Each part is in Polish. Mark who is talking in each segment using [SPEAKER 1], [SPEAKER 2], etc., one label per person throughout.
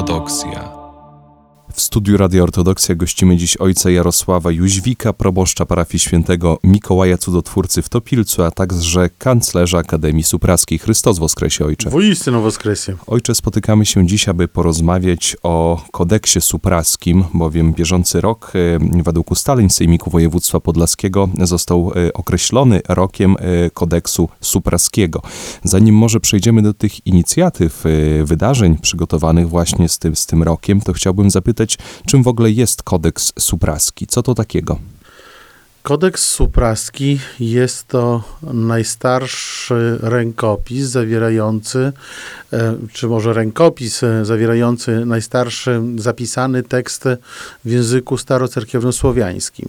[SPEAKER 1] Ortodoksja.
[SPEAKER 2] W studiu Radia Ortodoksja gościmy dziś ojca Jarosława Jóźwika, proboszcza parafii świętego Mikołaja Cudotwórcy w Topilcu, a także kanclerza Akademii Supraskiej. Chrystos Woskresie, ojcze.
[SPEAKER 3] Woistinu Woskresie.
[SPEAKER 2] Ojcze, spotykamy się dziś, aby porozmawiać o kodeksie supraskim, bowiem bieżący rok e, według ustaleń Sejmiku Województwa Podlaskiego został e, określony rokiem e, kodeksu supraskiego. Zanim może przejdziemy do tych inicjatyw, wydarzeń przygotowanych właśnie z tym, z tym rokiem, to chciałbym zapytać, czym w ogóle jest kodeks supraski. Co to takiego?
[SPEAKER 3] Kodeks supraski jest to najstarszy rękopis zawierający, e, czy może rękopis e, zawierający najstarszy zapisany tekst w języku starocerkiewnosłowiańskim.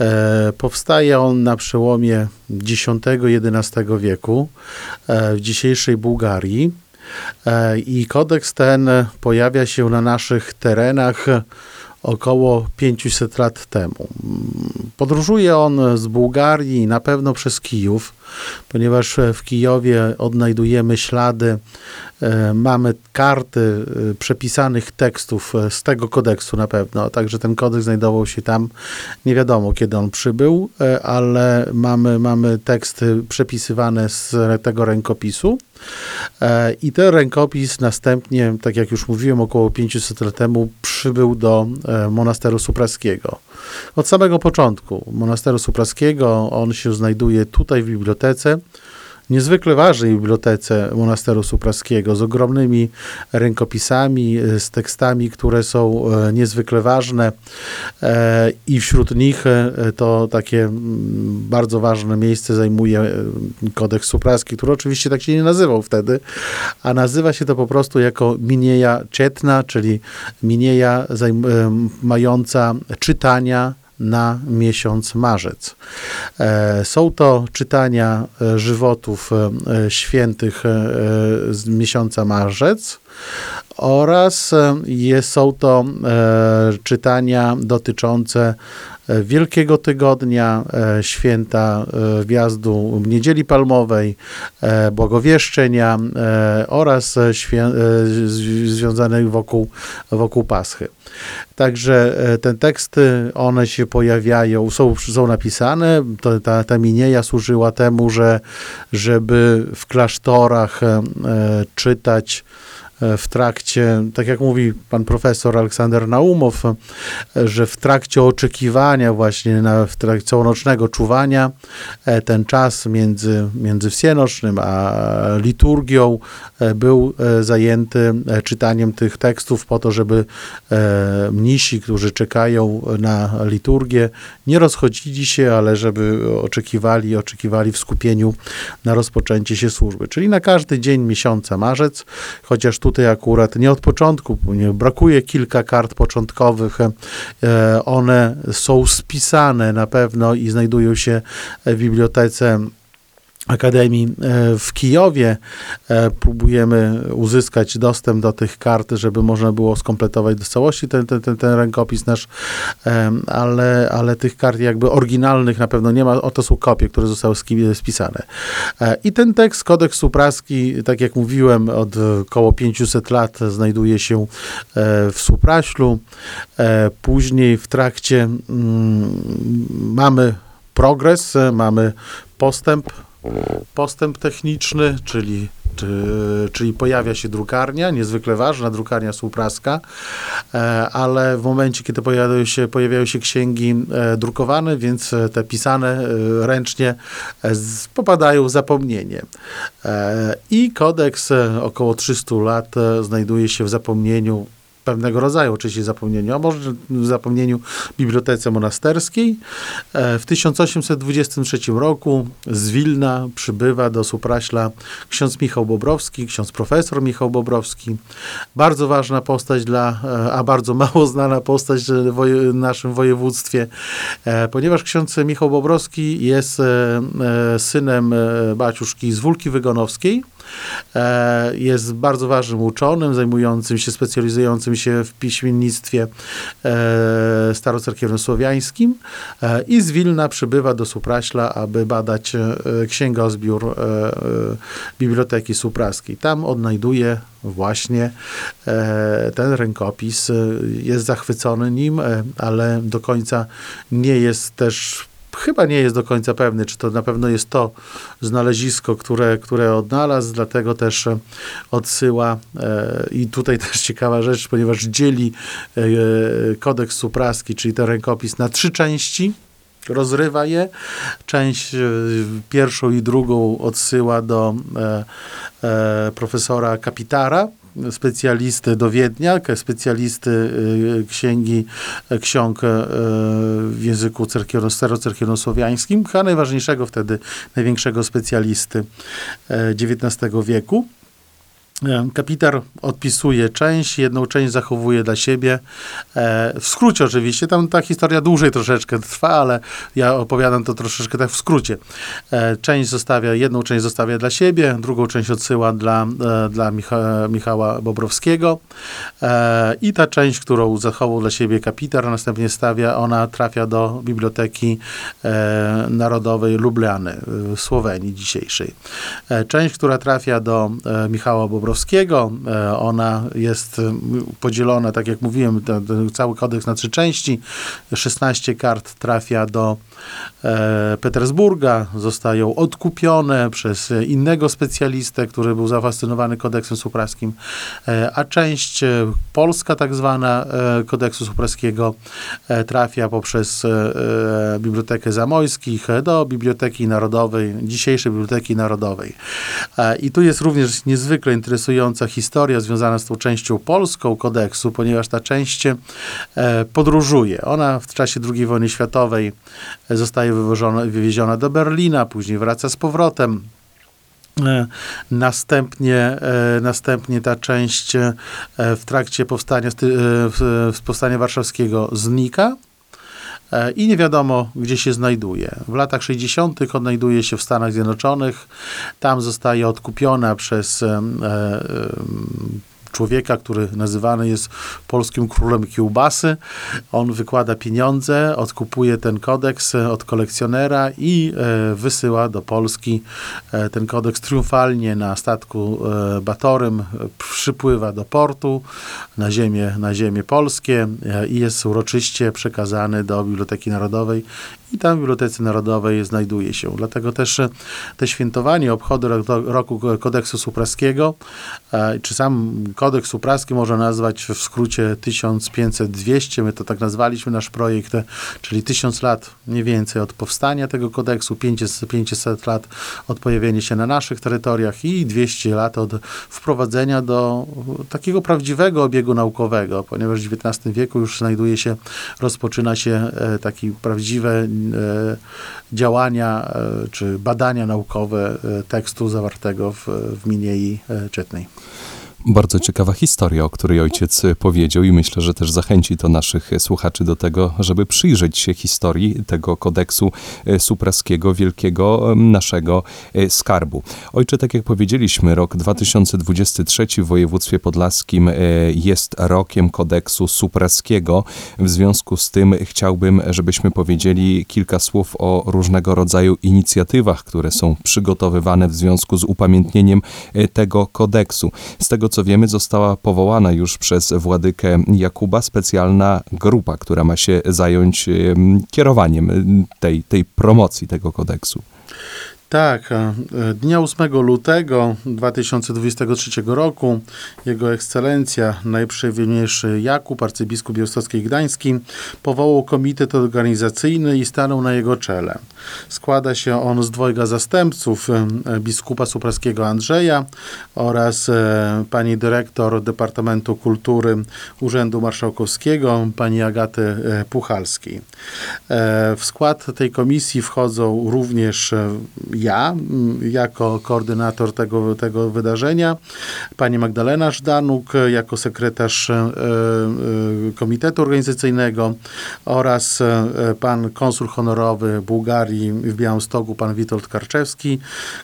[SPEAKER 3] E, powstaje on na przełomie X-XI wieku w dzisiejszej Bułgarii I kodeks ten pojawia się na naszych terenach około 500 lat temu. Podróżuje on z Bułgarii na pewno przez Kijów, ponieważ w Kijowie odnajdujemy ślady, e, mamy karty e, przepisanych tekstów z tego kodeksu na pewno, także ten kodeks znajdował się tam, nie wiadomo kiedy on przybył, ale mamy, mamy teksty przepisywane z tego rękopisu. E, I ten rękopis następnie, tak jak już mówiłem, około 500 lat temu przybył do e, monasteru supraskiego. Od samego początku monasteru supraskiego on się znajduje tutaj w bibliotece niezwykle ważnej bibliotece monasteru supraskiego z ogromnymi rękopisami, e, z tekstami, które są e, niezwykle ważne e, i wśród nich to takie bardzo ważne miejsce zajmuje kodeks supraski, który oczywiście tak się nie nazywał wtedy, a nazywa się to po prostu jako minieja czetna, czyli minieja mająca czytania na miesiąc marzec. E, są to czytania e, żywotów e, świętych z miesiąca marzec oraz są to czytania dotyczące Wielkiego Tygodnia, święta wjazdu Niedzieli Palmowej, Błogowieszczenia oraz związanych wokół, wokół Paschy. Także e, te teksty, one się pojawiają, są, są napisane. To, ta, ta minieja służyła temu, że, żeby w klasztorach e, czytać E, w trakcie, tak jak mówi pan profesor Aleksander Naumow, e, że w trakcie oczekiwania właśnie, na, w trakcie całonocznego czuwania, e, ten czas między, między wsienocznym a liturgią był zajęty czytaniem tych tekstów po to, żeby mnisi, którzy czekają na liturgię, nie rozchodzili się, ale żeby oczekiwali, oczekiwali w skupieniu na rozpoczęcie się służby. Czyli na każdy dzień miesiąca marzec, chociaż tu tutaj akurat nie od początku, brakuje kilka kart początkowych. E, one są spisane na pewno i znajdują się w bibliotece Akademii e, w Kijowie. E, próbujemy uzyskać dostęp do tych kart, żeby można było skompletować do całości ten, ten, ten, ten rękopis nasz, e, ale, ale tych kart jakby oryginalnych na pewno nie ma. Oto są kopie, które zostały spisane. I ten tekst, kodeks supraski, tak jak mówiłem, od około 500 lat znajduje się w Supraślu. Później w trakcie mm, mamy progres, mamy postęp postęp techniczny, czyli, czy, czyli pojawia się drukarnia, niezwykle ważna drukarnia słupraska, e, ale w momencie, kiedy pojawiają się, pojawiają się księgi e, drukowane, więc te pisane e, ręcznie popadają w zapomnienie. I kodeks około 300 lat znajduje się w zapomnieniu pewnego rodzaju oczywiście zapomnieniu, a może zapomnieniu bibliotece monasterskiej. E, w 1823 roku z Wilna przybywa do Supraśla ksiądz Michał Bobrowski, ksiądz profesor Michał Bobrowski. Bardzo ważna postać dla, e, a bardzo mało znana postać w naszym województwie, e, ponieważ ksiądz Michał Bobrowski jest synem baciuszki z Wólki Wygonowskiej. Jest bardzo ważnym uczonym, zajmującym się, specjalizującym się w piśmiennictwie e, starocerkiewno-słowiańskim e, i z Wilna przybywa do Supraśla, aby badać e, księgozbiór e, e, Biblioteki Supraskiej. Tam odnajduje właśnie e, ten rękopis, e, jest zachwycony nim, ale do końca nie jest też chyba nie jest do końca pewny, czy to na pewno jest to znalezisko, które, które odnalazł, dlatego też e, odsyła e, i tutaj też ciekawa rzecz, ponieważ dzieli e, kodeks supraski, czyli ten rękopis na trzy części, rozrywa je. Część pierwszą i drugą odsyła do e, e, profesora Kapitara, specjalisty do Wiednia, specjalisty y, księgi, e, ksiąg e, w języku cerkiono, starocerkionosłowiańskim, chyba najważniejszego wtedy, największego specjalisty e, XIX wieku. E, Kapitar odpisuje część, jedną część zachowuje dla siebie. E, W skrócie oczywiście, tam ta historia dłużej troszeczkę trwa, ale ja opowiadam to troszeczkę tak w skrócie. E, Część zostawia, jedną część zostawia dla siebie, drugą część odsyła dla, dla Micha, Michała Bobrowskiego i ta część, którą zachował dla siebie kapitar, następnie stawia, ona trafia do Biblioteki Narodowej Lubliany w Słowenii dzisiejszej. Część, która trafia do Michała Bobrowskiego, e, ona jest e, podzielona, tak jak mówiłem, ten, cały kodeks na trzy części. 16 kart trafia do Petersburga, zostają odkupione przez e, innego specjalistę, który był zafascynowany kodeksem supraskim, e, a część e, polska tak zwana e, kodeksu supraskiego e, trafia poprzez e, e, Bibliotekę Zamojskich e, do Biblioteki Narodowej, dzisiejszej Biblioteki Narodowej. E, I tu jest również niezwykle interesująca historia związana z tą częścią polską kodeksu, ponieważ ta część e, podróżuje. Ona w czasie II wojny światowej e, zostaje wywieziona do Berlina, później wraca z powrotem. E, Następnie, e, następnie ta część e, w trakcie powstania, w- powstania warszawskiego znika i nie wiadomo, gdzie się znajduje. W latach 60. odnajduje się w Stanach Zjednoczonych. Tam zostaje odkupiona przez człowieka, który nazywany jest polskim królem kiełbasy. On wykłada pieniądze, odkupuje ten kodeks e, od kolekcjonera i e, wysyła do Polski e, ten kodeks triumfalnie na statku Batorym, przypływa do portu na ziemię, na ziemię polskie i jest uroczyście przekazany do Biblioteki Narodowej i tam w Bibliotece Narodowej znajduje się. Dlatego też te świętowanie, obchody ro- roku kodeksu supraskiego, czy sam kodeks supraski można nazwać w skrócie 1500-200, my to tak nazwaliśmy nasz projekt, czyli 1000 lat mniej więcej od powstania tego kodeksu, 500, 500 lat od pojawienia się na naszych terytoriach i 200 lat od wprowadzenia do takiego prawdziwego obiegu naukowego, ponieważ w XIX wieku już znajduje się, rozpoczyna się e, taki prawdziwe e, działania e, czy badania naukowe tekstu zawartego w, w Miniei e, Czytnej.
[SPEAKER 2] Bardzo ciekawa historia, o której ojciec powiedział i myślę, że też zachęci to naszych słuchaczy do tego, żeby przyjrzeć się historii tego kodeksu e, supraskiego, wielkiego naszego e, skarbu. Ojcze, tak jak powiedzieliśmy, rok 2023 w województwie podlaskim e, jest rokiem kodeksu supraskiego. W związku z tym chciałbym, żebyśmy powiedzieli kilka słów o różnego rodzaju inicjatywach, które są przygotowywane w związku z upamiętnieniem tego kodeksu. Z tego co wiemy, została powołana już przez władykę Jakuba specjalna grupa, która ma się zająć em, kierowaniem em, tej, tej promocji tego kodeksu.
[SPEAKER 3] Tak, e, dnia 8 lutego 2023 roku Jego Ekscelencja, najprzywięźniejszy Jakub, arcybiskup białostocki i gdański, powołał komitet organizacyjny i stanął na jego czele. Składa się on z dwojga zastępców, e, biskupa supraskiego Andrzeja oraz e, pani dyrektor Departamentu Kultury Urzędu Marszałkowskiego, pani Agaty Puchalskiej. W skład tej komisji wchodzą również ja, m, jako koordynator tego, tego wydarzenia, pani Magdalena Żdanuk, jako sekretarz e, e, Komitetu Organizacyjnego oraz e, pan konsul honorowy Bułgarii w Białymstoku, pan Witold Karczewski,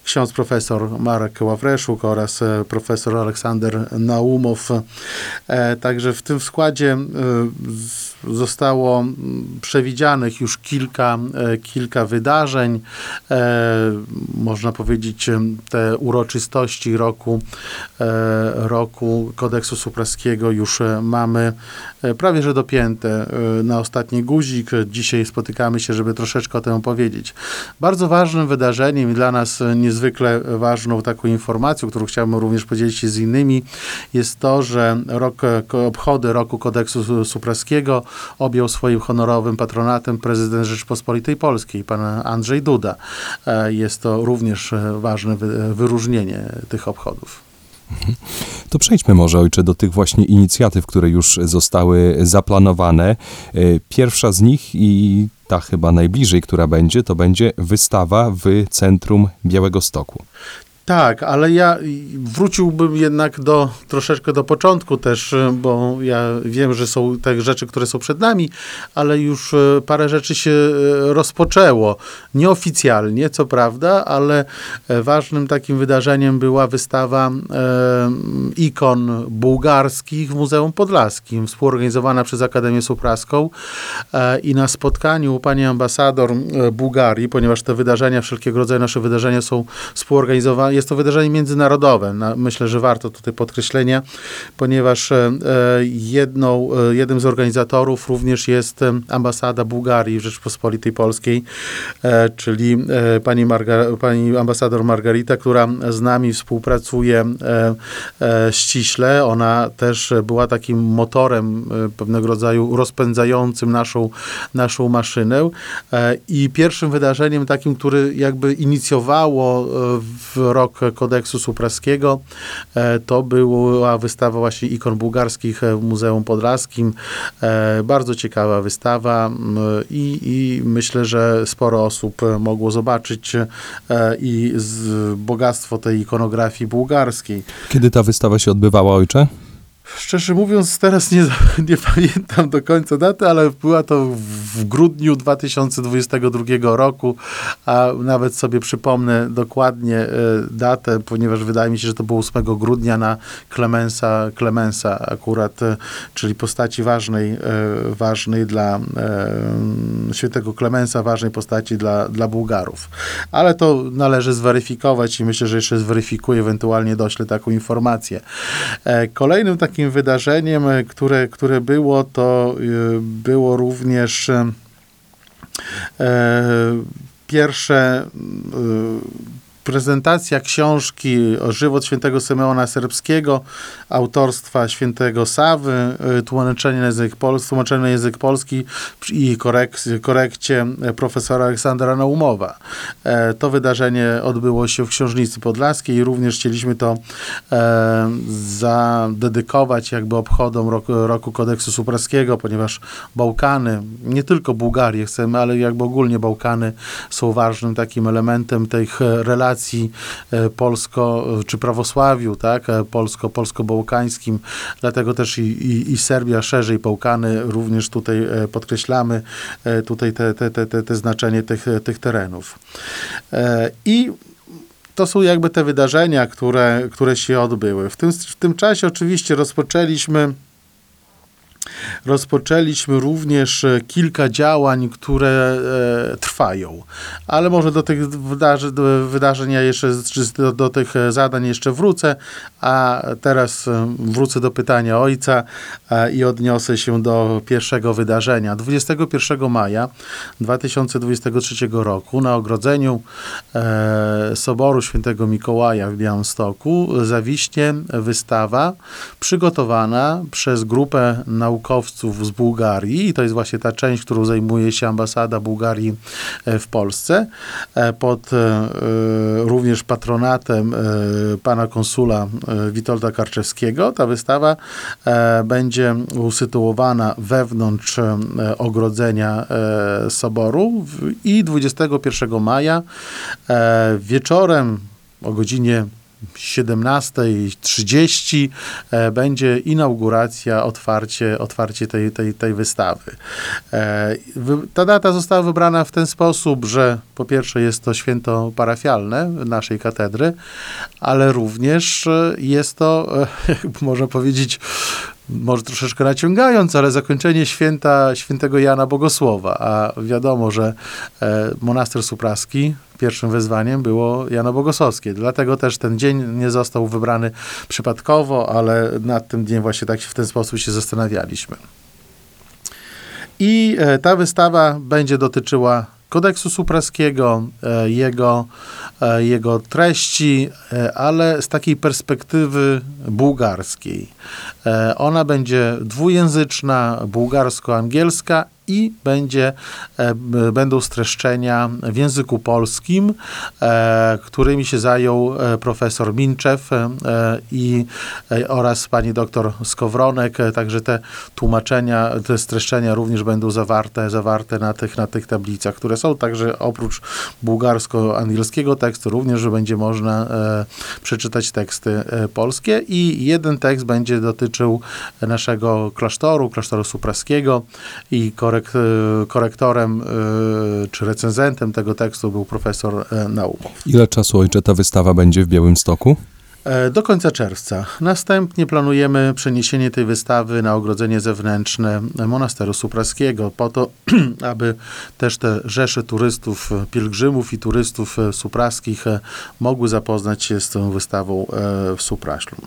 [SPEAKER 3] ksiądz profesor Marek Ławreszuk oraz profesor Aleksander Naumow. Także w tym składzie z- zostało mm, przewidzianych już kilka, e, kilka wydarzeń. E, Można powiedzieć, e, te uroczystości roku, roku kodeksu supraskiego już mamy prawie że dopięte na ostatni guzik. Dzisiaj spotykamy się, żeby troszeczkę o tym opowiedzieć. Bardzo ważnym wydarzeniem i dla nas niezwykle ważną taką informacją, którą chciałbym również podzielić się z innymi, jest to, że rok, obchody roku kodeksu su- supraskiego objął swoim honorowym patronatem prezydent Rzeczypospolitej Polskiej, pan Andrzej Duda. E, Jest to również e, ważne wy- wyróżnienie tych obchodów.
[SPEAKER 2] To przejdźmy może, ojcze, do tych właśnie inicjatyw, które już zostały zaplanowane. E, Pierwsza z nich i ta chyba najbliżej, która będzie, to będzie wystawa w centrum Białego Stoku.
[SPEAKER 3] Tak, ale ja wróciłbym jednak do troszeczkę do początku też, y, bo ja wiem, że są te rzeczy, które są przed nami, ale już y, parę rzeczy się y, rozpoczęło. Nieoficjalnie, co prawda, ale e, ważnym takim wydarzeniem była wystawa e, ikon bułgarskich w Muzeum Podlaskim, współorganizowana przez Akademię Supraską e, i na spotkaniu pani ambasador Bułgarii, ponieważ te wydarzenia, wszelkiego rodzaju nasze wydarzenia są współorganizowane, jest to wydarzenie międzynarodowe. Na, myślę, że warto tutaj podkreślenia, ponieważ e, jedną, e, jednym z organizatorów również jest e, ambasada Bułgarii w Rzeczpospolitej Polskiej, czyli pani, Marga, pani ambasador Margarita, która z nami współpracuje ściśle. Ona też była takim motorem pewnego rodzaju rozpędzającym naszą, naszą maszynę. I pierwszym wydarzeniem takim, który jakby inicjowało w rok kodeksu supraskiego, e, to była wystawa właśnie ikon bułgarskich w Muzeum Podlaskim. E, Bardzo ciekawa wystawa m, i, i myślę, że sporo osób mogło zobaczyć e, i bogactwo tej ikonografii bułgarskiej.
[SPEAKER 2] Kiedy ta wystawa się odbywała, ojcze?
[SPEAKER 3] Szczerze mówiąc, teraz nie, nie pamiętam do końca daty, ale była to w grudniu 2022 roku, a nawet sobie przypomnę dokładnie e, datę, ponieważ wydaje mi się, że to było 8 grudnia na Klemensa, Klemensa akurat, e, czyli postaci ważnej, e, ważnej dla świętego Klemensa, ważnej postaci dla, dla Bułgarów. Ale to należy zweryfikować i myślę, że jeszcze zweryfikuję, ewentualnie doślę taką informację. Kolejnym takim wydarzeniem, e, które, które było, to e, było również e, pierwsze prezentacja książki o żywot świętego Symeona Serbskiego, autorstwa świętego Sawy, e, tłumaczenie na język polski, tłumaczenie na język polski i korek, korekcie profesora Aleksandra Naumowa. E, To wydarzenie odbyło się w Książnicy Podlaskiej i również chcieliśmy to e, zadedykować jakby obchodom roku, roku kodeksu supraskiego, ponieważ Bałkany, nie tylko Bułgarię chcemy, ale jakby ogólnie Bałkany są ważnym takim elementem tych relacji e, polsko, czy prawosławiu, tak, e, polsko-bałkańskim, dlatego też i, i, i Serbia, szerzej Bałkany również tutaj e, podkreślamy e, tutaj te, te, te, te, te znaczenie tych, tych terenów. E, I to są jakby te wydarzenia, które, które się odbyły. W tym, w tym czasie oczywiście rozpoczęliśmy rozpoczęliśmy również e, kilka działań, które e, trwają. Ale może do tych wydarzeń, do wydarzeń ja jeszcze, do, do tych e, zadań jeszcze wrócę, a teraz e, wrócę do pytania ojca e, i odniosę się do pierwszego wydarzenia. 21 maja 2023 roku na ogrodzeniu e, Soboru Świętego Mikołaja w Białymstoku zawiśnie wystawa przygotowana przez grupę nauczycieli naukowców z Bułgarii i to jest właśnie ta część, którą zajmuje się ambasada Bułgarii e, w Polsce, e, pod e, również patronatem pana konsula Witolda Karczewskiego. Ta wystawa będzie usytuowana wewnątrz ogrodzenia Soboru i 21 maja wieczorem o godzinie 17.30 e, będzie inauguracja, otwarcie, otwarcie tej, tej, tej wystawy. E, ta data została wybrana w ten sposób, że po pierwsze jest to święto parafialne naszej katedry, ale również jest to, można powiedzieć, może troszeczkę naciągając, ale zakończenie święta świętego Jana Bogosłowa, a wiadomo, że e, monaster supraski pierwszym wezwaniem było Jano Bogosłowskie. Dlatego też ten dzień nie został wybrany przypadkowo, ale nad tym dniem właśnie tak w ten sposób się zastanawialiśmy. I e, ta wystawa będzie dotyczyła kodeksu supraskiego, e, jego, e, jego treści, ale z takiej perspektywy bułgarskiej. Ona będzie dwujęzyczna, bułgarsko-angielska i będzie, e, będą streszczenia w języku polskim, e, którymi się zajął e, profesor Minczew i, oraz pani doktor Skowronek. Także te tłumaczenia, te streszczenia również będą zawarte, zawarte na tych, na tych tablicach, które są. Także oprócz bułgarsko-angielskiego tekstu również będzie można przeczytać teksty polskie i jeden tekst będzie dotyczył naszego klasztoru, klasztoru supraskiego i korek, e, korektorem e, czy recenzentem tego tekstu był profesor e, Naumow.
[SPEAKER 2] Ile czasu, ojcze, ta wystawa będzie w Białymstoku?
[SPEAKER 3] E, do końca czerwca. Następnie planujemy przeniesienie tej wystawy na ogrodzenie zewnętrzne Monasteru Supraskiego, po to, aby też te rzesze turystów, pielgrzymów i turystów e, supraskich e, mogły zapoznać się z tą wystawą w Supraślu.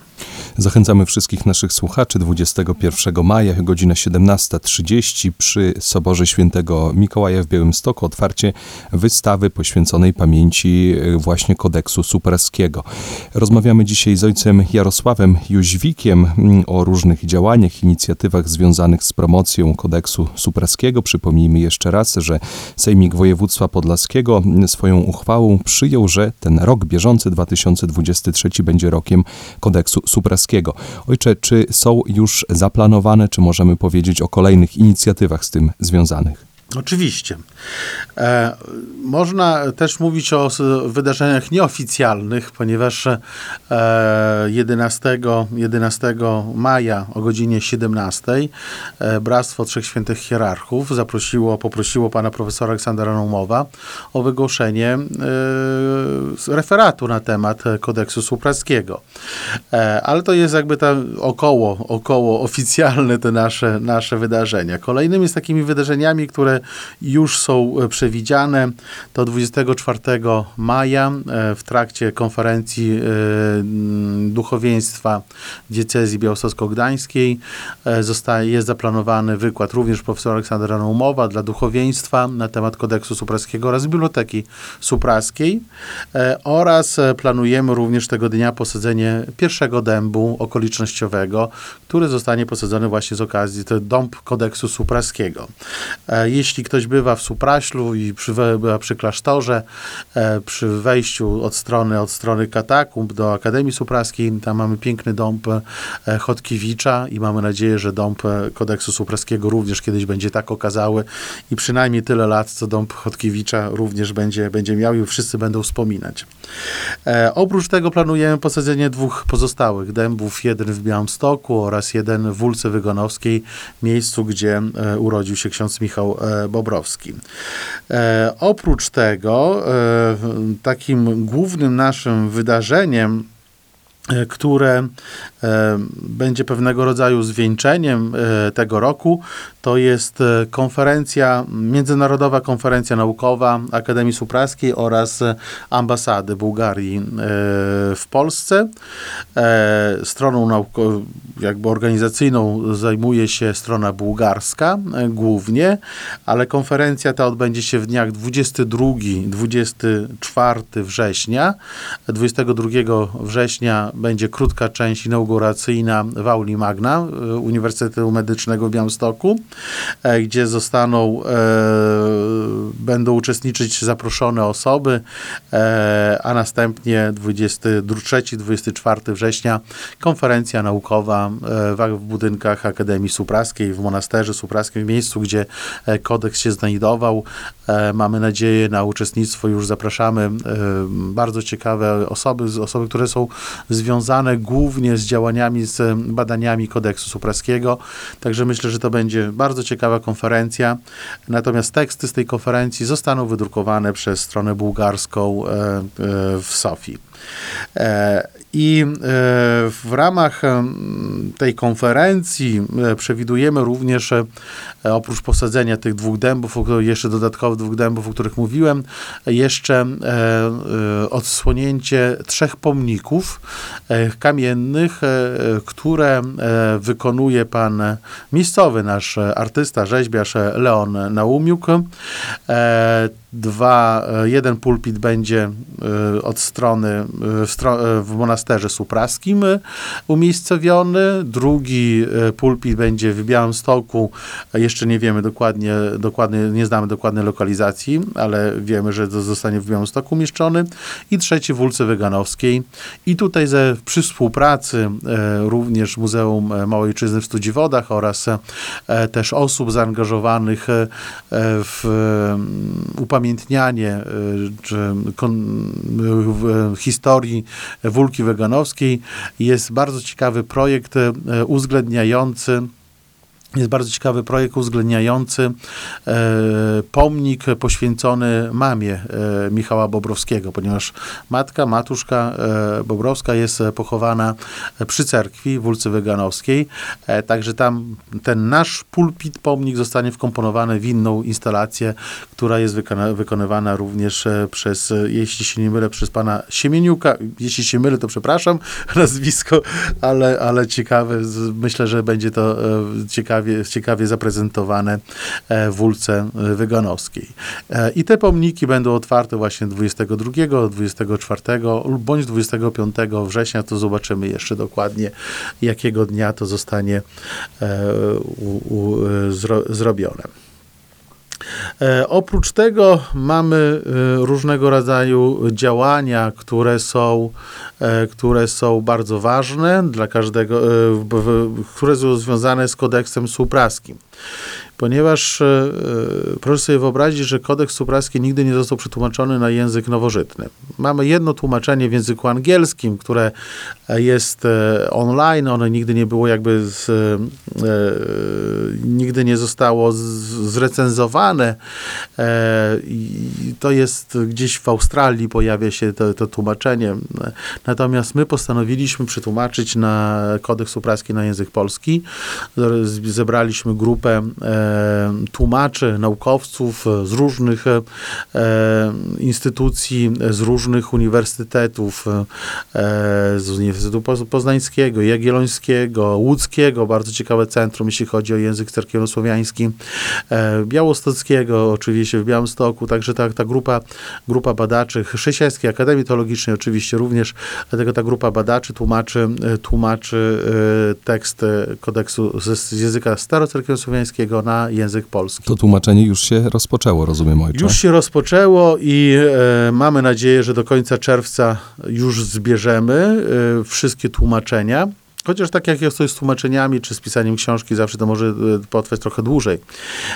[SPEAKER 2] Zachęcamy wszystkich naszych słuchaczy 21 maja, godzina 17.30 przy Soborze Świętego Mikołaja w Białymstoku otwarcie wystawy poświęconej pamięci właśnie kodeksu supraskiego. Rozmawiamy dzisiaj z ojcem Jarosławem Jóźwikiem mm, o różnych działaniach, inicjatywach związanych z promocją kodeksu supraskiego. Przypomnijmy jeszcze raz, że Sejmik Województwa Podlaskiego mm, swoją uchwałą przyjął, że ten rok bieżący 2023 będzie rokiem kodeksu supraskiego. Ojcze, czy są już zaplanowane, czy możemy powiedzieć o kolejnych inicjatywach z tym związanych?
[SPEAKER 3] Oczywiście. E, można też mówić o wydarzeniach nieoficjalnych, ponieważ e, 11, 11 maja o godzinie 17 e, Bractwo Trzech Świętych Hierarchów zaprosiło, poprosiło pana profesora Aleksandra Naumowa o wygłoszenie e, referatu na temat kodeksu supraskiego. E, ale to jest jakby ta około, około oficjalne te nasze, nasze wydarzenia. Kolejnymi z takimi wydarzeniami, które już są e, przewidziane. To 24 maja e, w trakcie konferencji e, duchowieństwa diecezji białostocko-gdańskiej jest zaplanowany wykład również profesora Aleksandra Naumowa dla duchowieństwa na temat kodeksu supraskiego oraz biblioteki supraskiej oraz planujemy również tego dnia posadzenie pierwszego dębu okolicznościowego, który zostanie posadzony właśnie z okazji to dąb kodeksu supraskiego. Jeśli ktoś bywa w Supraślu i przy, bywa przy klasztorze, e, przy wejściu od strony, od strony katakumb do Akademii Supraskiej, tam mamy piękny dąb e, Chodkiewicza i mamy nadzieję, że dąb e, kodeksu supraskiego również kiedyś będzie tak okazały i przynajmniej tyle lat, co dąb Chodkiewicza również będzie, będzie miał i wszyscy będą wspominać. E, oprócz tego planujemy posadzenie dwóch pozostałych dębów, jeden w Białymstoku oraz jeden w Wólce Wygonowskiej, miejscu, gdzie e, urodził się ksiądz Michał e, Bobrowski. E, oprócz tego, e, takim głównym naszym wydarzeniem, które będzie pewnego rodzaju zwieńczeniem tego roku, to jest e, konferencja, Międzynarodowa Konferencja Naukowa Akademii Supraskiej oraz Ambasady Bułgarii e, w Polsce. E, stroną jakby organizacyjną zajmuje się strona bułgarska głównie, ale konferencja ta odbędzie się w dniach 22-24 września. 22 września będzie krótka część inauguracyjna w Auli Magna e, Uniwersytetu Medycznego w Białymstoku, e, gdzie zostaną, e, będą uczestniczyć zaproszone osoby, a następnie 23-24 września konferencja naukowa w, budynkach Akademii Supraskiej, w Monasterze Supraskim, w miejscu, gdzie kodeks się znajdował. Mamy nadzieję na uczestnictwo, już zapraszamy bardzo ciekawe osoby, osoby, które są związane głównie z działaniami, z badaniami kodeksu supraskiego. Także myślę, że to będzie bardzo ciekawa konferencja. Natomiast teksty z tej konferencji zostaną wydrukowane przez stronę bułgarską e, e, w Sofii. E, I e, w ramach tej konferencji e, przewidujemy również, oprócz posadzenia tych dwóch dębów, jeszcze dodatkowych dwóch dębów, o których mówiłem, jeszcze odsłonięcie trzech pomników kamiennych, które wykonuje pan miejscowy nasz artysta, rzeźbiarz Leon Naumiuk. Dwa, e, jeden pulpit będzie e, od strony e, w, monasterze supraskim umiejscowiony, drugi pulpit będzie w Białymstoku, jeszcze nie wiemy dokładnie, dokładnie, nie znamy dokładnej lokalizacji, ale wiemy, że zostanie w Białymstoku umieszczony i trzeci w Ulce Weganowskiej i tutaj ze, przy współpracy również Muzeum Małej Ojczyzny w Studziwodach oraz też osób zaangażowanych w e, upamiętnianie e, czy kon, w, w historii Wólki Weganowskiej jest bardzo ciekawy projekt e, uwzględniający jest bardzo ciekawy projekt uwzględniający e, pomnik poświęcony mamie e, Michała Bobrowskiego, ponieważ matka, matuszka e, Bobrowska jest pochowana przy cerkwi w ulicy Weganowskiej. E, także tam ten nasz pulpit, pomnik zostanie wkomponowany w inną instalację, która jest wykona, wykonywana również e, przez, e, jeśli się nie mylę, przez pana Siemieniuka. Jeśli się mylę, to przepraszam nazwisko, ale, ale ciekawe. Myślę, że będzie to e, ciekawie, ciekawie zaprezentowane e, w Ulce e, Wyganowskiej. E, I te pomniki będą otwarte właśnie 22, 24 lub bądź 25 września. To zobaczymy jeszcze dokładnie, jakiego dnia to zostanie u, u, zro, zrobione. E, oprócz tego mamy e, różnego rodzaju działania, które są, e, które są bardzo ważne dla każdego, które są związane z kodeksem supraskim. Ponieważ e, e, proszę sobie wyobrazić, że kodeks supraski nigdy nie został przetłumaczony na język nowożytny. Mamy jedno tłumaczenie w języku angielskim, które e, jest online, ono nigdy nie było jakby z, nigdy nie zostało z, zrecenzowane. To jest gdzieś w Australii pojawia się to, to tłumaczenie. Natomiast my postanowiliśmy przetłumaczyć na kodeks supraski na język polski. Zebraliśmy grupę tłumaczy, naukowców e, z różnych e, instytucji, e, z różnych uniwersytetów, e, z Uniwersytetu Poz- Poznańskiego, Jagiellońskiego, Łódzkiego, bardzo ciekawe centrum, jeśli chodzi o język cerkiewnosłowiański, e, Białostockiego, oczywiście w Białymstoku, także ta, ta grupa, grupa badaczy Chrześcijańskiej Akademii Teologicznej oczywiście również, dlatego ta grupa badaczy tłumaczy, e, tłumaczy e, tekst e, kodeksu z, z języka starocerkiewnosłowiańskiego na język polski.
[SPEAKER 2] To tłumaczenie już się rozpoczęło, rozumiem, ojcze?
[SPEAKER 3] Już się rozpoczęło i e, mamy nadzieję, że do końca czerwca już zbierzemy e, wszystkie tłumaczenia. Chociaż tak jak jest to z tłumaczeniami, czy z pisaniem książki, zawsze to może e, potrwać trochę dłużej.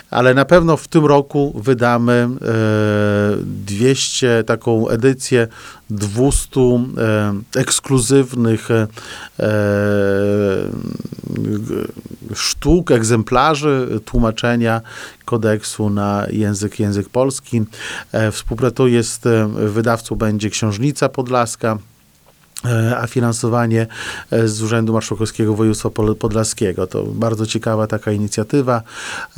[SPEAKER 3] Ale na pewno w tym roku wydamy e, 200, taką edycję 200 e, ekskluzywnych e, e, sztuk, egzemplarzy tłumaczenia kodeksu na język, język polski. E, Współpracuje z wydawcą będzie Książnica Podlaska, e, a finansowanie e, z Urzędu Marszałkowskiego Województwa Podlaskiego. To bardzo ciekawa taka inicjatywa.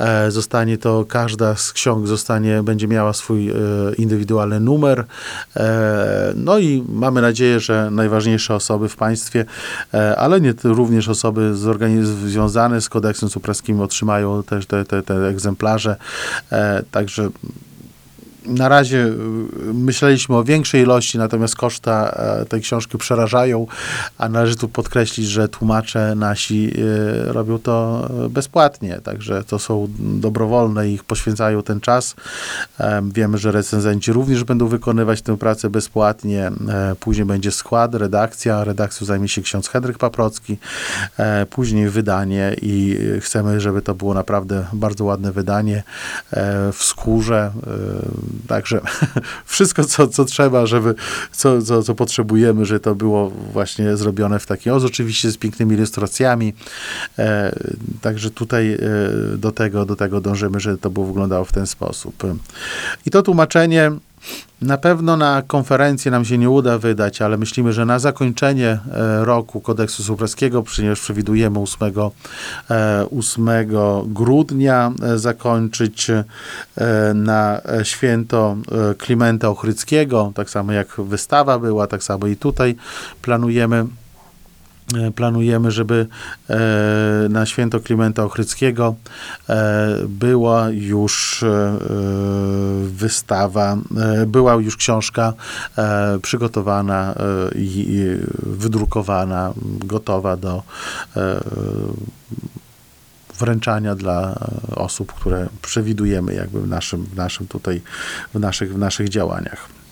[SPEAKER 3] E, Zostanie to, każda z ksiąg zostanie, będzie miała swój e, indywidualny numer. E, No i mamy nadzieję, że najważniejsze osoby w państwie, e, ale nie również osoby związane z kodeksem supraskim otrzymają też te, te, te egzemplarze. E, Także Na razie y, myśleliśmy o większej ilości, natomiast koszta e, tej książki przerażają, a należy tu podkreślić, że tłumacze nasi y, robią to e, bezpłatnie, także to są dobrowolne ich poświęcają ten czas. Em, Wiemy, że recenzenci również będą wykonywać tę pracę bezpłatnie. E, Później będzie skład, redakcja. Redakcją zajmie się ksiądz Henryk Paprocki. E, Później wydanie i e, chcemy, żeby to było naprawdę bardzo ładne wydanie e, w skórze. Także wszystko, co, co trzeba, żeby, co, co, co potrzebujemy, że to było właśnie zrobione w taki oz, oczywiście z pięknymi ilustracjami. E, Także tutaj e, do tego, do tego dążymy, żeby to było wyglądało w ten sposób. I to tłumaczenie na pewno na konferencję nam się nie uda wydać, ale myślimy, że na zakończenie e, roku kodeksu supraskiego, ponieważ przewidujemy 8, e, 8 grudnia e, zakończyć e, na e, święto e, Klimenta Ochryckiego, tak samo jak wystawa była, tak samo i tutaj planujemy. e, planujemy, żeby e, na święto Klimenta Ochryckiego e, była już e, e, wystawa, e, była już książka e, przygotowana e, i wydrukowana, gotowa do e, wręczania dla osób, które przewidujemy jakby w naszym, w naszym tutaj, w naszych, w naszych działaniach.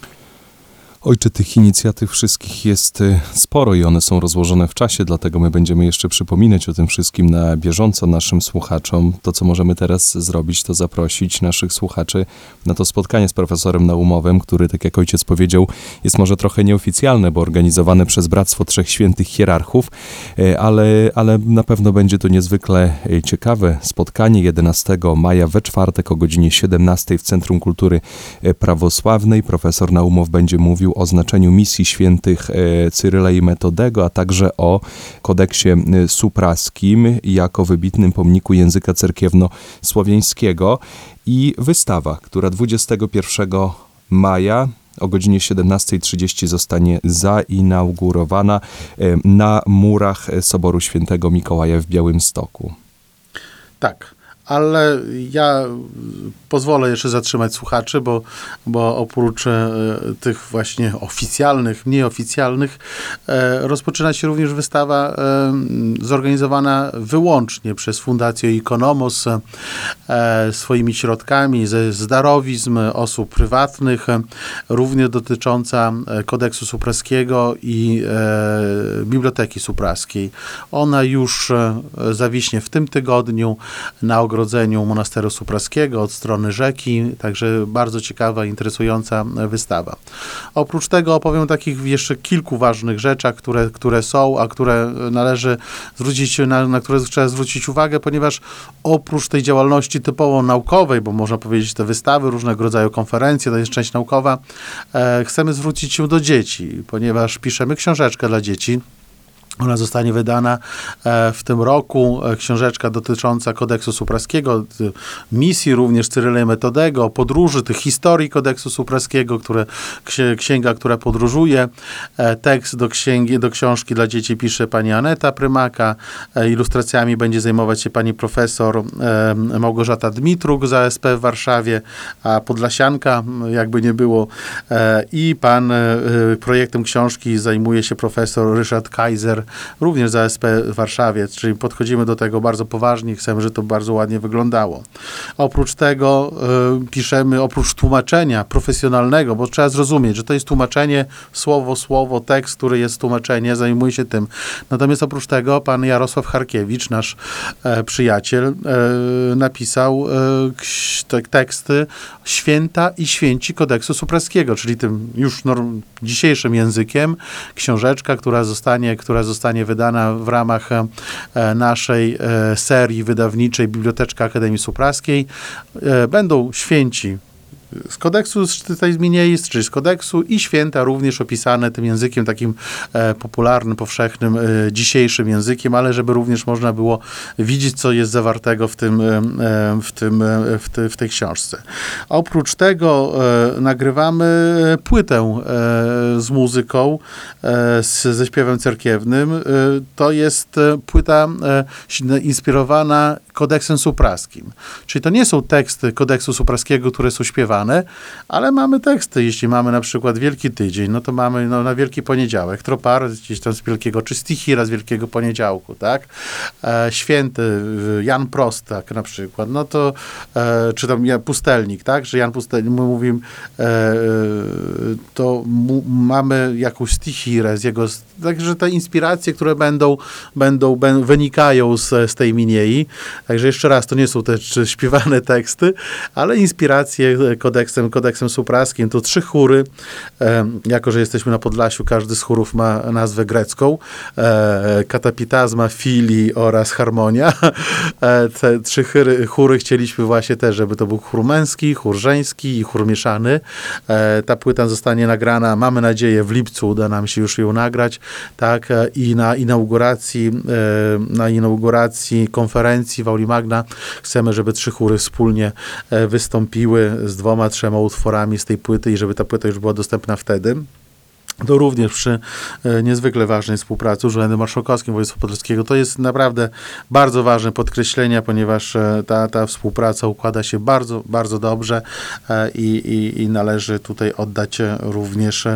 [SPEAKER 2] Ojcze, tych inicjatyw wszystkich jest y, sporo i one są rozłożone w czasie, dlatego my będziemy jeszcze przypominać o tym wszystkim na bieżąco naszym słuchaczom. To, co możemy teraz zrobić, to zaprosić naszych słuchaczy na to spotkanie z profesorem Naumowem, który, tak jak ojciec powiedział, jest może trochę nieoficjalne, bo organizowane przez Bractwo Trzech Świętych Hierarchów, y, ale, ale na pewno będzie to niezwykle y, ciekawe spotkanie 11 maja we czwartek o godzinie 17 w Centrum Kultury Prawosławnej. Profesor Naumow będzie mówił o znaczeniu misji świętych e, Cyryla i Metodego, a także o kodeksie e, supraskim jako wybitnym pomniku języka cerkiewno-słowiańskiego i wystawa, która 21 maja o godzinie 17.30 zostanie zainaugurowana e, na murach Soboru Świętego Mikołaja w Białymstoku.
[SPEAKER 3] Tak, ale ja pozwolę jeszcze zatrzymać słuchaczy, bo, bo oprócz e, tych właśnie oficjalnych, mniej oficjalnych, e, rozpoczyna się również wystawa e, zorganizowana wyłącznie przez Fundację Ikonomos swoimi środkami ze z darowizm osób prywatnych, również dotycząca kodeksu supraskiego i Biblioteki Supraskiej. Ona już zawiśnie w tym tygodniu na ogrodzeniu Monasteru Supraskiego od strony rzeki, także bardzo ciekawa, interesująca wystawa. Oprócz tego opowiem takich jeszcze kilku ważnych rzeczach, które, które są, a które należy zwrócić, na, na które trzeba zwrócić uwagę, ponieważ oprócz tej działalności typowo naukowej, bo można powiedzieć te wystawy, różnego rodzaju konferencje, to jest część naukowa, e, chcemy zwrócić się do dzieci, ponieważ piszemy książeczkę dla dzieci, ona zostanie wydana e, w tym roku. e, Książeczka dotycząca kodeksu supraskiego, misji również Cyryla Metodego, podróży, tych historii kodeksu supraskiego, które, księ- księga, która podróżuje. E, Tekst do księgi, do książki dla dzieci pisze pani Aneta Prymaka. Ilustracjami będzie zajmować się pani profesor Małgorzata Dmitruk z ASP w Warszawie, a Podlasianka, jakby nie było. I pan projektem książki zajmuje się profesor Ryszard Kaiser, również z ASP w Warszawie, czyli podchodzimy do tego bardzo poważnie, chcemy, żeby to bardzo ładnie wyglądało. Oprócz tego e, piszemy, oprócz tłumaczenia profesjonalnego, bo trzeba zrozumieć, że to jest tłumaczenie słowo, słowo, tekst, który jest tłumaczenie, zajmuje się tym. Natomiast oprócz tego pan Jarosław Harkiewicz, nasz e, przyjaciel, e, napisał e, ks- te teksty Święta i Święci Kodeksu Supraskiego, czyli tym już norm, dzisiejszym językiem, książeczka, która zostanie, która zostanie wydana w ramach e, naszej e, serii wydawniczej Biblioteczka Akademii Supraskiej. E, Będą święci z kodeksu, jest, czyli z kodeksu i święta również opisane tym językiem takim e, popularnym, powszechnym, e, dzisiejszym językiem, ale żeby również można było widzieć, co jest zawartego w tym, e, e, w tym, e, w, te, w tej książce. Oprócz tego e, nagrywamy płytę z muzyką, z, ze śpiewem cerkiewnym. To jest płyta inspirowana kodeksem supraskim. Czyli to nie są teksty kodeksu supraskiego, które są śpiewane, ale mamy teksty. Jeśli mamy na przykład Wielki Tydzień, no to mamy no, na Wielki Poniedziałek, tropar gdzieś tam z Wielkiego, czy stichira z Wielkiego Poniedziałku, tak? E, święty Jan Prostak na przykład, no to, e, czy tam Pustelnik, tak? Że Jan Pustelnik, my mówimy, e, e, to mu, mamy jakąś stichirę z jego, także te inspiracje, które będą, będą, będą wynikają z, z tej miniei. Także jeszcze raz, to nie są te śpiewane teksty, ale inspiracje kodeksem, kodeksem supraskim. To trzy chóry. E, jako, że jesteśmy na Podlasiu, każdy z chórów ma nazwę grecką. E, katapitazma, fili oraz harmonia. E, te trzy chóry, chóry chcieliśmy właśnie też, żeby to był chór męski, chór żeński i chór mieszany. E, ta płyta zostanie nagrana, mamy nadzieję, w lipcu uda nam się już ją nagrać, tak, e, i na inauguracji, e, na inauguracji konferencji w Auli Magna chcemy, żeby trzy chóry wspólnie wystąpiły z dwoma, trzema utworami z tej płyty i żeby ta płyta już była dostępna wtedy. To również przy e, niezwykle ważnej współpracy z Urzędem Marszałkowskim Województwa Podlaskiego. To jest naprawdę bardzo ważne podkreślenie, ponieważ e, ta, ta współpraca układa się bardzo, bardzo dobrze e, i, i, i należy tutaj oddać również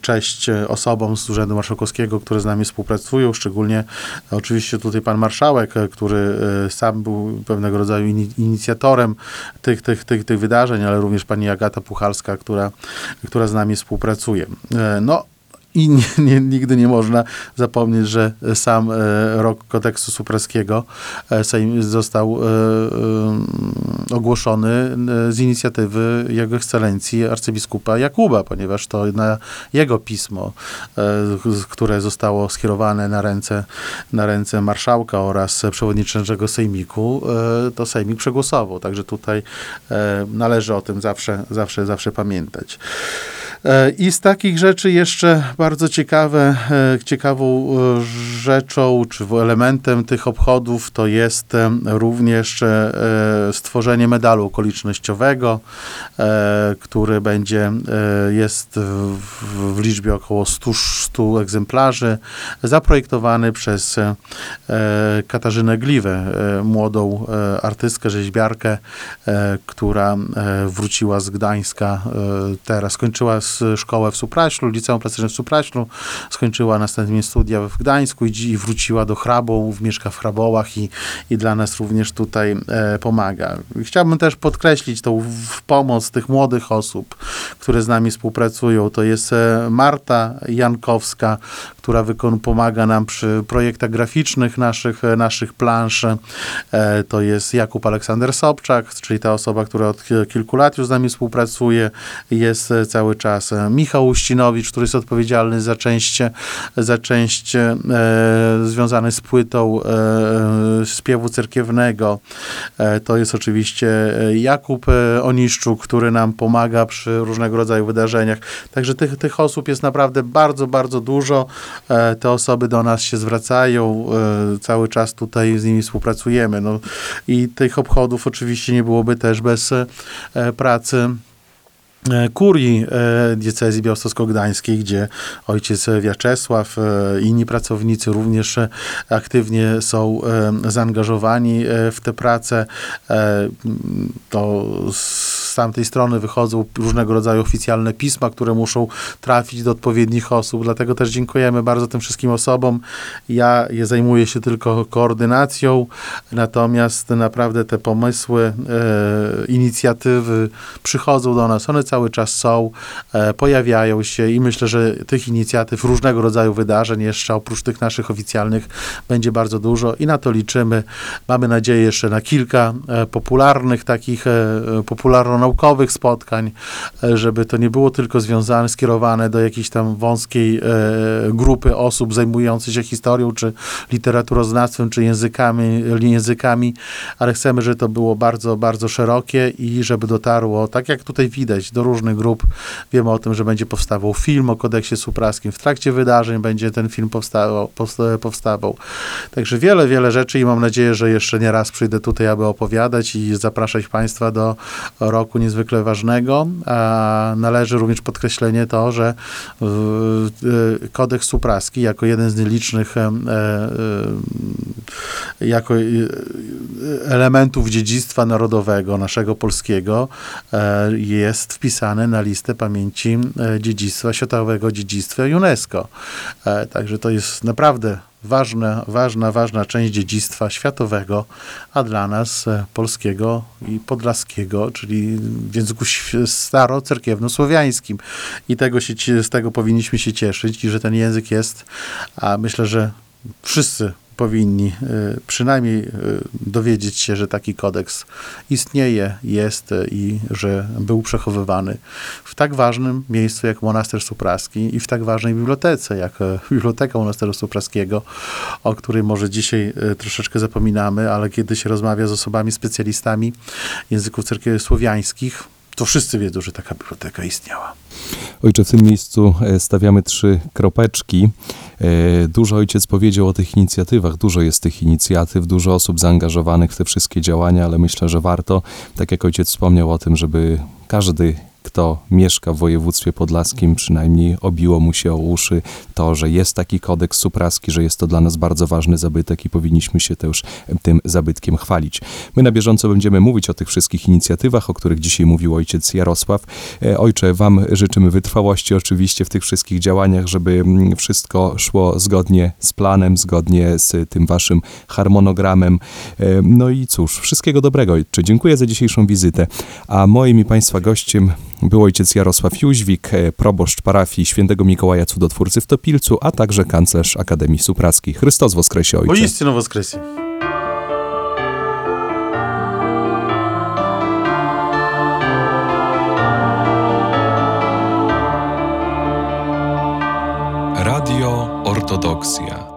[SPEAKER 3] cześć osobom z Urzędu Marszałkowskiego, które z nami współpracują, szczególnie oczywiście tutaj pan marszałek, który sam był pewnego rodzaju ini- inicjatorem tych, tych, tych, tych wydarzeń, ale również pani Agata Puchalska, która, która z nami współpracuje. E, No, i nie, nie, nigdy nie można zapomnieć, że sam e, rok kodeksu supraskiego e, został e, e, ogłoszony e, z inicjatywy Jego Ekscelencji arcybiskupa Jakuba, ponieważ to na jego pismo, e, które zostało skierowane na ręce, na ręce marszałka oraz przewodniczącego Sejmiku, to Sejmik przegłosował. Także tutaj należy o tym zawsze, zawsze, zawsze pamiętać. I z takich rzeczy jeszcze bardzo ciekawe, e, ciekawą e, rzeczą, czy elementem tych obchodów to jest e, również stworzenie medalu okolicznościowego, który będzie, jest w, liczbie około 100, 100 egzemplarzy, zaprojektowany przez Katarzynę Gliwę, młodą artystkę, rzeźbiarkę, która wróciła z Gdańska, teraz skończyła s- szkołę w Supraślu, liceum plastyczne w Supraślu, skończyła następnie studia w Gdańsku i, wróciła do Hrabołów, mieszka w Hrabołach i, i dla nas również tutaj e, pomaga. Chciałbym też podkreślić tą pomoc tych młodych osób, które z nami współpracują. To jest e, Marta Jankowska, która wykon- pomaga nam przy projektach graficznych naszych, e, naszych plansz. E, To jest Jakub Aleksander Sobczak, czyli ta osoba, która od ki- kilku lat już z nami współpracuje, jest e, cały czas. Michał Uścinowicz, który jest odpowiedzialny za część, za część e, związane z płytą e, śpiewu cerkiewnego. E, to jest oczywiście Jakub Oniszczuk, który nam pomaga przy różnego rodzaju wydarzeniach. Także tych, tych osób jest naprawdę bardzo, bardzo dużo. E, te osoby do nas się zwracają, e, cały czas tutaj z nimi współpracujemy. No, I tych obchodów oczywiście nie byłoby też bez e, pracy kurii e, diecezji białostocko-gdańskiej, gdzie ojciec Wiaczesław, e, inni pracownicy również e, aktywnie są e, zaangażowani e, w tę pracę. E, m, To z tamtej strony wychodzą różnego rodzaju oficjalne pisma, które muszą trafić do odpowiednich osób, dlatego też dziękujemy bardzo tym wszystkim osobom. Ja zajmuję się tylko koordynacją, natomiast naprawdę te pomysły, e, inicjatywy przychodzą do nas, one cały czas są, e, pojawiają się i myślę, że tych inicjatyw, różnego rodzaju wydarzeń jeszcze oprócz tych naszych oficjalnych będzie bardzo dużo i na to liczymy. Mamy nadzieję jeszcze na kilka e, popularnych takich e, popularno-naukowych spotkań, żeby to nie było tylko związane, skierowane do jakiejś tam wąskiej grupy osób zajmujących się historią, czy literaturoznawstwem, czy językami, językami, ale chcemy, żeby to było bardzo, bardzo szerokie i żeby dotarło, tak jak tutaj widać, do różnych grup. Wiemy o tym, że będzie powstawał film o kodeksie supraskim. W trakcie wydarzeń będzie ten film powstawał. powsta- powstawał. Także wiele, wiele rzeczy i mam nadzieję, że jeszcze nie raz przyjdę tutaj, aby opowiadać i zapraszać Państwa do roku niezwykle ważnego. A należy również podkreślenie to, że kodeks supraski jako jeden z nielicznych e, jako e, elementów dziedzictwa narodowego naszego polskiego e, jest wpisany na listę pamięci e, dziedzictwa, światowego dziedzictwa UNESCO. E, Także to jest naprawdę ważna, ważna, ważna część dziedzictwa światowego, a dla nas e, polskiego i podlaskiego, czyli w języku starocerkiewno-słowiańskim. I tego się, z tego powinniśmy się cieszyć, i że ten język jest, a myślę, że wszyscy powinni e, przynajmniej e, dowiedzieć się, że taki kodeks istnieje, jest e, i że był przechowywany w tak ważnym miejscu jak Monaster Supraski i w tak ważnej bibliotece jak Biblioteka Monasteru Supraskiego, o której może dzisiaj troszeczkę zapominamy, ale kiedy się rozmawia z osobami specjalistami języków cerkiew słowiańskich, to wszyscy wiedzą, że taka biblioteka istniała.
[SPEAKER 2] Ojcze, w tym miejscu e, stawiamy trzy kropeczki. E, Dużo ojciec powiedział o tych inicjatywach, dużo jest tych inicjatyw, dużo osób zaangażowanych w te wszystkie działania, ale myślę, że warto, tak jak ojciec wspomniał o tym, żeby każdy kto mieszka w województwie podlaskim, przynajmniej obiło mu się o uszy to, że jest taki kodeks supraski, że jest to dla nas bardzo ważny zabytek i powinniśmy się też tym zabytkiem chwalić. My na bieżąco będziemy mówić o tych wszystkich inicjatywach, o których dzisiaj mówił ojciec Jarosław. E, Ojcze, Wam życzymy wytrwałości oczywiście w tych wszystkich działaniach, żeby mm, wszystko szło zgodnie z planem, zgodnie z tym Waszym harmonogramem. E, No i cóż, wszystkiego dobrego, Ojcze. Dziękuję za dzisiejszą wizytę. A moim i Państwa gościem był ojciec Jarosław Jóźwik, e, proboszcz parafii świętego Mikołaja Cudotwórcy w Topilcu, a także kanclerz Akademii Supraskiej. Chrystus woskresie,
[SPEAKER 3] Bo
[SPEAKER 2] Ojcze.
[SPEAKER 3] istino woskresie.
[SPEAKER 1] Radio Ortodoksja.